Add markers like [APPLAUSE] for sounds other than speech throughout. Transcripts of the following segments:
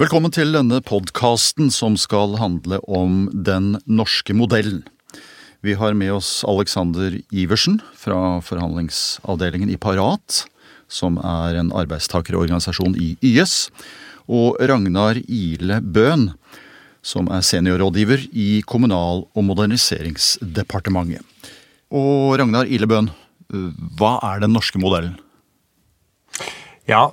Velkommen til denne podkasten som skal handle om den norske modellen. Vi har med oss Alexander Iversen fra forhandlingsavdelingen i Parat, som er en arbeidstakerorganisasjon i YS, og Ragnar Ile Bøhn, som er seniorrådgiver i Kommunal- og moderniseringsdepartementet. Og Ragnar Ile Bøhn, hva er den norske modellen? Ja,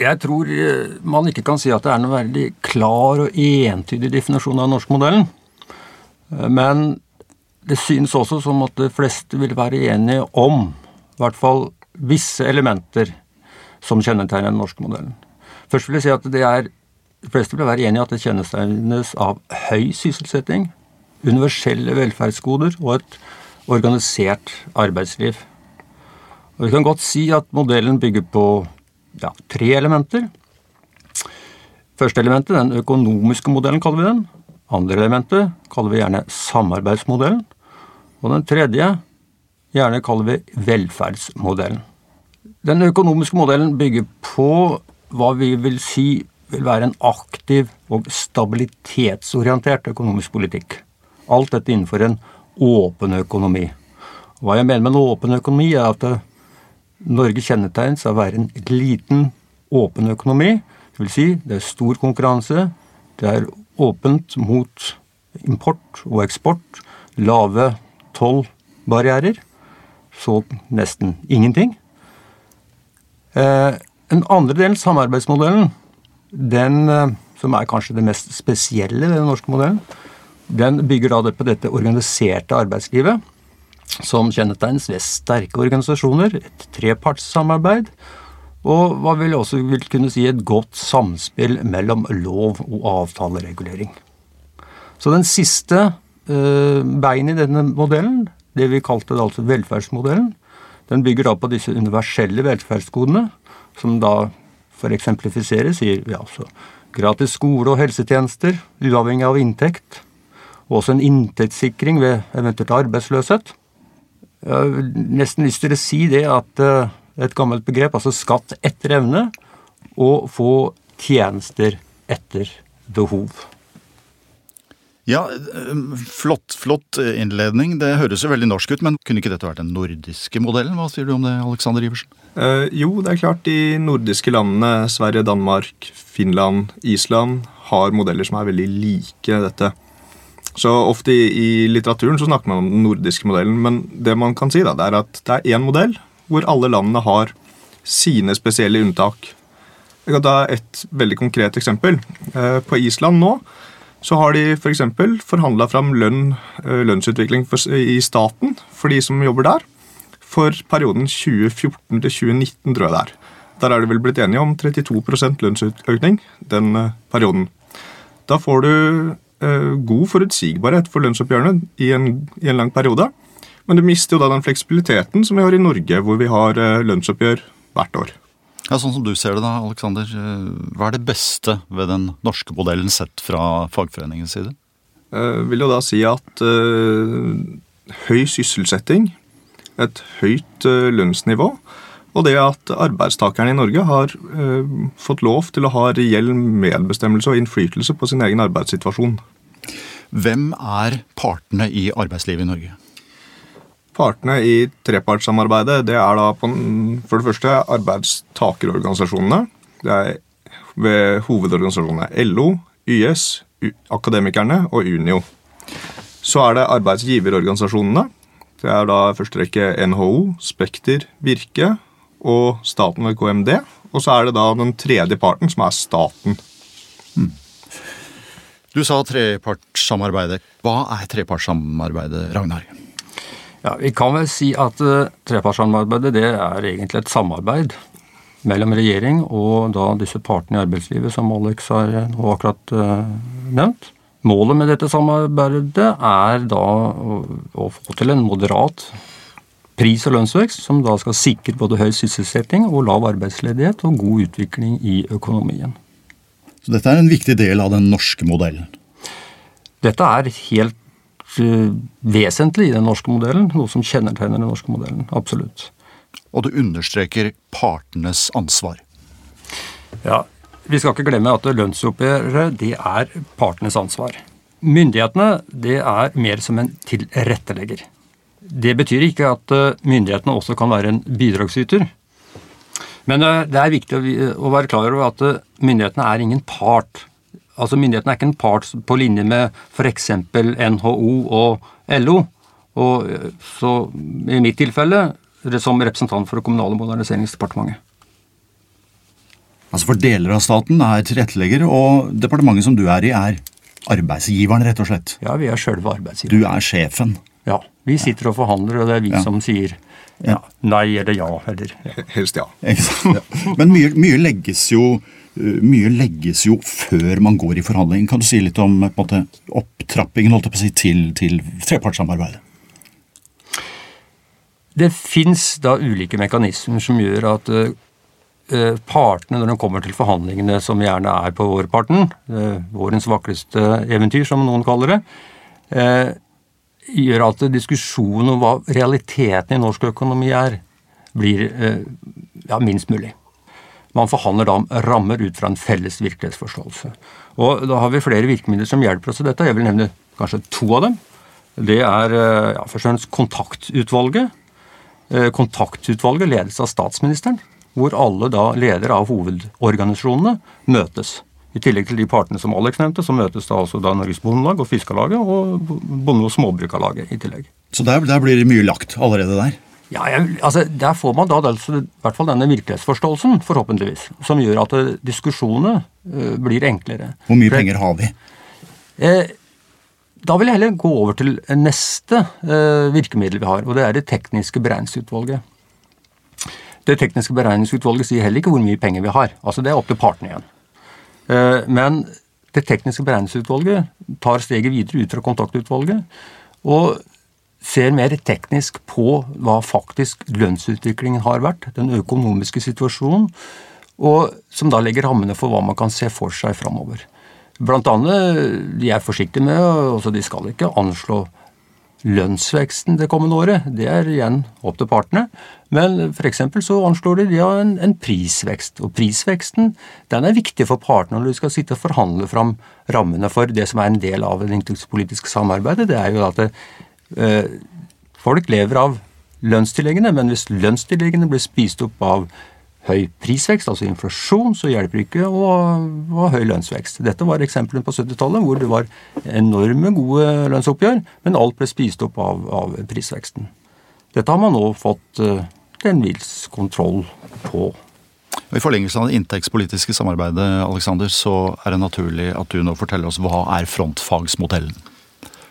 jeg tror eh, man ikke kan si at det er noen veldig klar og entydig definisjon av den norske modellen. Eh, men det synes også som at de fleste vil være enige om i hvert fall visse elementer som kjennetegner den norske modellen. Først vil jeg si at det er, De fleste vil være enige i at det kjennetegnes av høy sysselsetting, universelle velferdsgoder og et organisert arbeidsliv. Og Vi kan godt si at modellen bygger på ja, tre elementer. Første elementet, den økonomiske modellen, kaller vi den. Andre elementet kaller vi gjerne samarbeidsmodellen. Og den tredje gjerne kaller vi velferdsmodellen. Den økonomiske modellen bygger på hva vi vil si vil være en aktiv og stabilitetsorientert økonomisk politikk. Alt dette innenfor en åpen økonomi. Hva jeg mener med en åpen økonomi, er at Norge kjennetegnes av å være en liten, åpen økonomi. Det vil si, det er stor konkurranse. Det er åpent mot import og eksport. Lave tollbarrierer. Så nesten ingenting. Eh, den andre delen, samarbeidsmodellen, den eh, som er kanskje det mest spesielle ved den norske modellen, den bygger da på dette organiserte arbeidslivet som kjennetegnes ved sterke organisasjoner, et trepartssamarbeid, og hva vil også vil kunne si et godt samspill mellom lov og avtaleregulering. Så den siste uh, beinet i denne modellen, det vi kalte det altså velferdsmodellen, den bygger da på disse universelle velferdsgodene, som da for eksemplifiseres sier vi altså gratis skole og helsetjenester, uavhengig av inntekt, og også en inntektssikring ved eventuelt arbeidsløshet. Jeg har nesten lyst til å si det at eh, et gammelt begrep, altså skatt etter evne, og få tjenester etter behov. Ja, eh, flott, flott innledning. Det høres jo veldig norsk ut, men kunne ikke dette vært den nordiske modellen? Hva sier du om det, Alexander Iversen? Eh, jo, det er klart de nordiske landene, Sverige, Danmark, Finland, Island, har modeller som er veldig like dette. Så Ofte i, i, litteraturen så snakker man om den nordiske modellen, men det man kan si da, det er at det er én modell hvor alle landene har sine spesielle unntak. Jeg kan ta et veldig konkret eksempel. Eh, på Island nå så har de f.eks. For forhandla fram lønn, eh, lønnsutvikling for, i staten for de som jobber der, for perioden 2014 til 2019, tror jeg det er. Der er de vel blitt enige om 32% lønnsøkning den eh, perioden. Da får du god forutsigbarhet for lønnsoppgjørene i en, i en, lang periode. Men du mister jo da den fleksibiliteten som vi har i Norge, hvor vi har eh, lønnsoppgjør hvert år. Ja, Sånn som du ser det da, Alexander. Eh, hva er det beste ved den norske modellen sett fra fagforeningens side? Jeg vil jo da si at uh, høy sysselsetting, et høyt uh, lønnsnivå, og det at arbeidstakerne i Norge har eh, fått lov til å ha reell medbestemmelse og innflytelse på sin egen arbeidssituasjon. Hvem er partene i arbeidslivet i Norge? Partene i trepartssamarbeidet det er da på, for det første arbeidstakerorganisasjonene. Det er ved hovedorganisasjonene LO, YS, Akademikerne og Unio. Så er det arbeidsgiverorganisasjonene. Det er da første rekke NHO, Spekter, Virke og staten ved KMD. Og så er det da den tredje parten, som er staten. Hmm. Du sa trepartssamarbeidet. Hva er trepartssamarbeidet, Ragnar? Ja, Vi kan vel si at uh, trepartssamarbeidet det er egentlig et samarbeid mellom regjering og da disse partene i arbeidslivet, som Alex har nå akkurat uh, nevnt. Målet med dette samarbeidet er da å få til en moderat pris- og lønnsvekst, som da skal sikre både høy sysselsetting og lav arbeidsledighet og god utvikling i økonomien. Så dette er en viktig del av den norske modellen? Dette er helt uh, vesentlig i den norske modellen, noe som kjennetegner den norske modellen. Absolutt. Og du understreker partenes ansvar? Ja, vi skal ikke glemme at lønnsoppgjøret det er partenes ansvar. Myndighetene det er mer som en tilrettelegger. Det betyr ikke at eh, myndighetene også kan være en bidragsyter. Men eh, det er viktig å være klar over at eh, myndighetene er ingen part. Altså Myndighetene er ikke en part på linje med f.eks. NHO og LO. Og så i mitt tilfelle som representant for Det kommunale moderniseringsdepartementet. Altså For deler av staten er tilrettelegger, og departementet som du er i, er arbeidsgiveren, rett og slett? Ja, vi er sjølve arbeidsgiveren. Du er sjefen? Ja. Vi sitter og forhandler, og det er vi ja. som sier ja, nei eller ja. Eller, ja. Helst ja. [LAUGHS] Men mye, mye, legges jo, mye legges jo før man går i forhandling. Kan du si litt om måte, opptrappingen holdt jeg på å si, til, til trepartssamarbeidet? Det fins da ulike mekanismer som gjør at uh, partene, når de kommer til forhandlingene, som gjerne er på vårparten, vårens vakreste eventyr, som noen kaller det, gjør at diskusjonen om hva realiteten i norsk økonomi er, blir ja, minst mulig. Man forhandler da om rammer ut fra en felles virkelighetsforståelse. Og Da har vi flere virkemidler som hjelper oss i dette. Jeg vil nevne kanskje to av dem. Det er ja, først og fremst kontaktutvalget, Eh, kontaktutvalget ledes av statsministeren, hvor alle da ledere av hovedorganisasjonene møtes. I tillegg til de partene som Alex nevnte, så møtes da også da Norges Bondelag og Fiskarlaget og Bonde- og Småbrukarlaget i tillegg. Så der, der, blir det mye lagt allerede der? Ja, jeg, altså Der får man da altså, i hvert fall denne virkelighetsforståelsen, forhåpentligvis, som gjør at eh, diskusjonene uh, blir enklere. Hvor mye penger har vi? Eh, da vil jeg heller gå over til neste eh, virkemiddel vi har, og det er det tekniske beregningsutvalget. Det tekniske beregningsutvalget sier heller ikke hvor mye penger vi har. altså Det er opp til partene igjen. Uh, men det tekniske beregningsutvalget tar steget videre ut fra kontaktutvalget og ser mer teknisk på hva faktisk lønnsutviklingen har vært, den økonomiske situasjonen, og som da legger rammene for hva man kan se for seg framover. Blant annet, de er forsiktige med altså De skal ikke anslå lønnsveksten det kommende året. Det er igjen opp til partene. Men f.eks. så anslår de ja, en, en, prisvekst. Og prisveksten den er viktig for partene når de skal sitte og forhandle fram rammene for det som er en del av det inntektspolitiske samarbeidet. Det er jo at det, eh, folk lever av lønnstilleggene, men hvis lønnstilleggene blir spist opp av høy prisvekst, altså inflasjon, så hjelper det ikke å ha høy lønnsvekst. Dette var eksemplene på 70-tallet hvor det var enorme gode lønnsoppgjør, men alt ble spist opp av, av prisveksten. Dette har man nå fått uh, en viss kontroll på. I forlengelse av det inntektspolitiske samarbeidet Alexander, så er det naturlig at du nå forteller oss hva er frontfagsmodellen?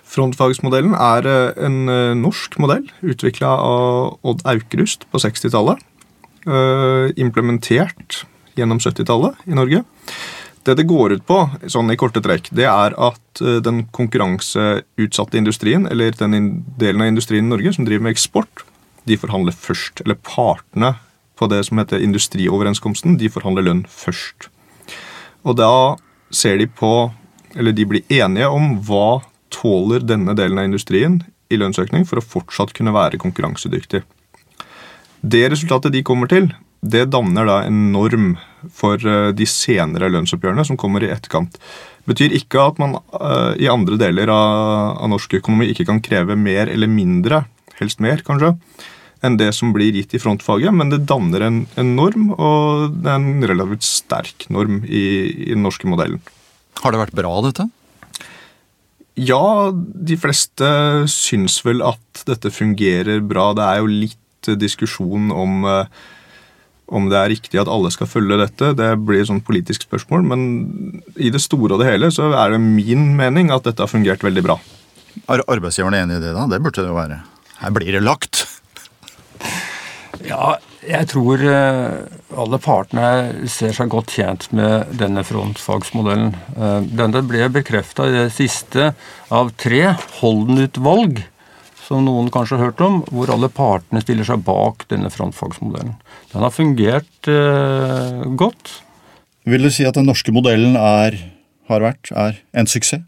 Frontfagsmodellen er eh, en eh, norsk modell utvikla av Odd Aukrust på 60-tallet. Eh, implementert gjennom 70-tallet i Norge. Det det går ut på, sånn i korte trekk, det er at eh, den konkurranseutsatte industrien, eller den delen av industrien i Norge som driver med eksport, de forhandler først. Eller partene på det som heter industrioverenskomsten, de forhandler lønn først. Og da ser de på, eller de blir enige om hva tåler denne delen av industrien i lønnsøkning for å fortsatt kunne være konkurransedyktig. Det resultatet de kommer til, det danner da en norm for eh, de senere lønnsoppgjørene som kommer i etterkant. Det betyr ikke at man uh, i andre deler av, av, norsk økonomi ikke kan kreve mer eller mindre, helst mer kanskje, enn det som blir gitt i frontfaget, men det danner en, en norm, og det er en relativt sterk norm i, i den norske modellen. Har det vært bra, dette? Ja, de fleste syns vel at dette fungerer bra. Det er jo litt diskusjon om eh, om det er riktig at alle skal følge dette, det blir et sånn politisk spørsmål. Men i det store og det hele så er det min mening at dette har fungert veldig bra. Er arbeidsgiverne enig i det, da? Det burde det jo være. Her blir det lagt. Ja, jeg tror eh, alle partene ser seg godt tjent med denne frontfagsmodellen. Eh, denne ble bekrefta i det siste av tre Holden-utvalg som noen kanskje har hørt om, hvor alle partene stiller seg bak denne frontfagsmodellen. Den har fungert eh, godt. Vil du si at den norske modellen er, har vært, er en suksess?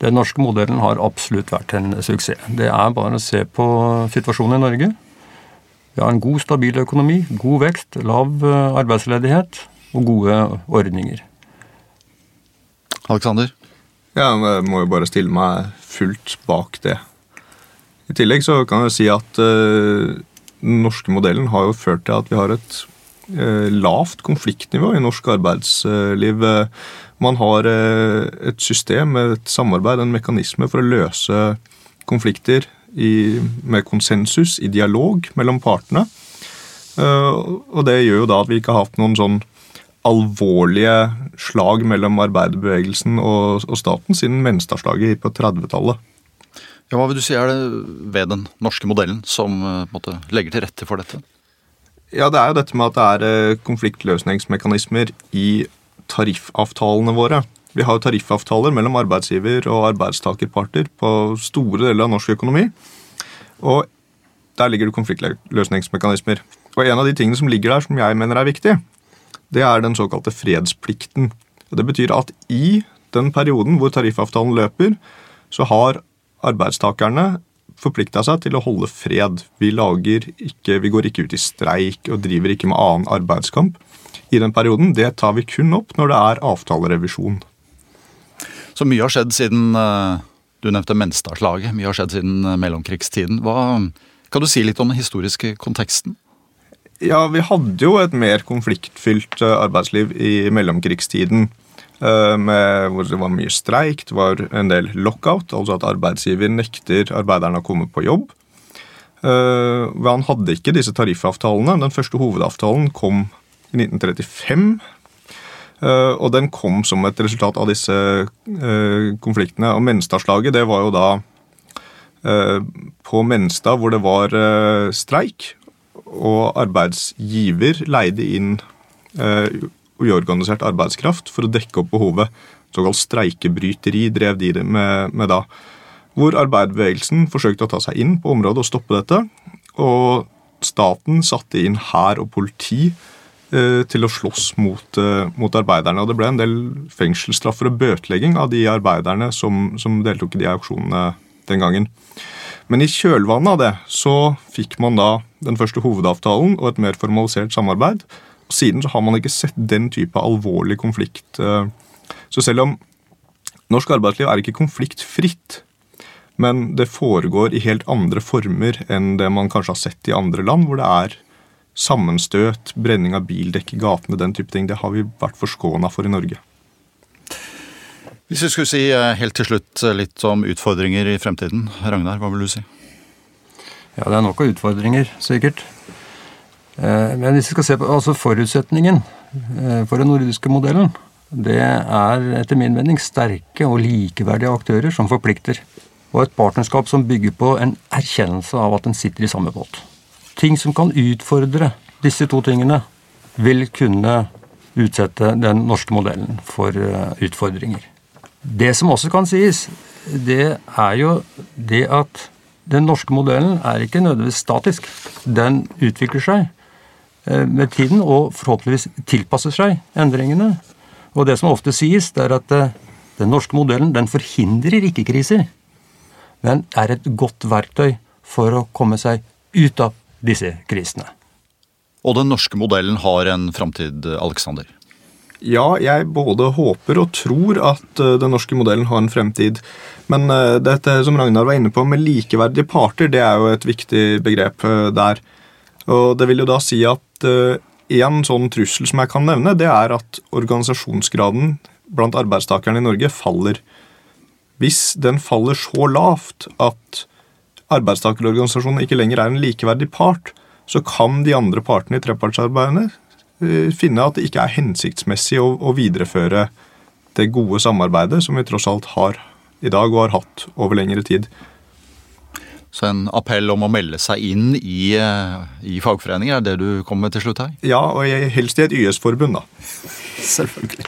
Den norske modellen har absolutt vært en suksess. Det er bare å se på situasjonen i Norge. Vi har en god, stabil økonomi, god vekst, lav eh, arbeidsledighet og gode ordninger. Alexander? Ja, jeg må jo bare stille meg fullt bak det. I tillegg så kan jeg si at uh, den norske modellen har jo ført til at vi har et uh, lavt konfliktnivå i norsk arbeidsliv. Man har uh, et system, et samarbeid, en mekanisme for å løse konflikter i, med konsensus, i dialog mellom partene. og det gjør jo da at vi ikke har hatt noen sånn alvorlige slag mellom arbeiderbevegelsen og, og staten siden Menstadslaget på 30-tallet. Ja, hva vil du si er det ved den norske modellen som eh, måte, legger til rette for dette? Ja, Det er jo dette med at det er eh, konfliktløsningsmekanismer i tariffavtalene våre. Vi har jo tariffavtaler mellom arbeidsgiver og arbeidstakerparter på store deler av norsk økonomi. Og der ligger det konfliktløsningsmekanismer. Og en av de tingene som ligger der som jeg mener er viktig, det er den såkalte fredsplikten. Det betyr at i den perioden hvor tariffavtalen løper, så har arbeidstakerne forplikta seg til å holde fred. Vi, ikke, vi, går ikke ut i streik og driver ikke med annen arbeidskamp i den perioden. Det tar vi kun opp når det er avtalerevisjon. Så mye har skjedd siden eh, du nevnte Menstadslaget. Mye har skjedd siden eh, mellomkrigstiden. Hva, kan du si litt om den historiske konteksten? Ja, vi hadde jo et mer konfliktfylt eh, arbeidsliv i mellomkrigstiden. Eh, med, hvor det var mye streik, det var en del lockout, altså at arbeidsgiver nekter arbeiderne å komme på jobb. Uh, han hadde ikke disse tariffavtalene. Den første hovedavtalen kom i 1935. Uh, og den kom som et resultat av disse konfliktene. Og Menstadslaget det var jo da på Menstad hvor det var streik og arbeidsgiver leide inn eh, uorganisert arbeidskraft for å dekke opp behovet. Såkalt streikebryteri drev de med, med da. Hvor arbeiderbevegelsen forsøkte å ta seg inn på området og stoppe dette. Og staten satte inn hær og politi eh, til å slåss mot, eh, mot, arbeiderne. Og det ble en del fengselsstraffer og bøtelegging av de arbeiderne som, som deltok i de auksjonene den gangen. Men i kjølvannet av det så fikk man da den første hovedavtalen og et mer formalisert samarbeid. Og siden så har man ikke sett den type alvorlig konflikt. Eh, så selv om norsk arbeidsliv er ikke konfliktfritt, men det foregår i helt andre former enn det man kanskje har sett i andre land, hvor det er sammenstøt, brenning av bildekk i gatene, den type ting. Det har vi vært forskåna for i Norge. Hvis vi skulle si eh, helt til slutt eh, litt om utfordringer i fremtiden. Ragnar, hva vil du si? Ja, det er nok av utfordringer, sikkert. Eh, men hvis vi skal se på altså forutsetningen for den nordiske modellen, det er etter min mening sterke og likeverdige aktører som forplikter. Og et partnerskap som bygger på en erkjennelse av at en sitter i samme båt. Ting som kan utfordre disse to tingene, vil kunne utsette den norske modellen for utfordringer. Det som også kan sies, det er jo det at den norske modellen er ikke nødvendigvis statisk. Den utvikler seg eh, med tiden og forhåpentligvis tilpasser seg endringene. Og det som ofte sies, det er at eh, den norske modellen den forhindrer ikke kriser, men er et godt verktøy for å komme seg ut av disse krisene. Og den norske modellen har en framtid, Aleksander? Ja, jeg både håper og tror at uh, den norske modellen har en fremtid. Men uh, dette som Ragnar var inne på med likeverdige parter, det er jo et viktig begrep uh, der. Og det vil jo da si at en sånn trussel som jeg kan nevne, det er at organisasjonsgraden blant arbeidstakerne i Norge faller. Hvis den faller så lavt at arbeidstakerorganisasjonene ikke lenger er en likeverdig part, så kan de andre partene i trepartsarbeidet Eh, finne at det ikke er hensiktsmessig å, å, videreføre det gode samarbeidet som vi tross alt har i dag og har hatt over lengre tid. Så en appell om å melde seg inn i, eh, i fagforeninger, er det du kommer med til slutt her? Ja, og helst i et YS-forbund, da. Selvfølgelig.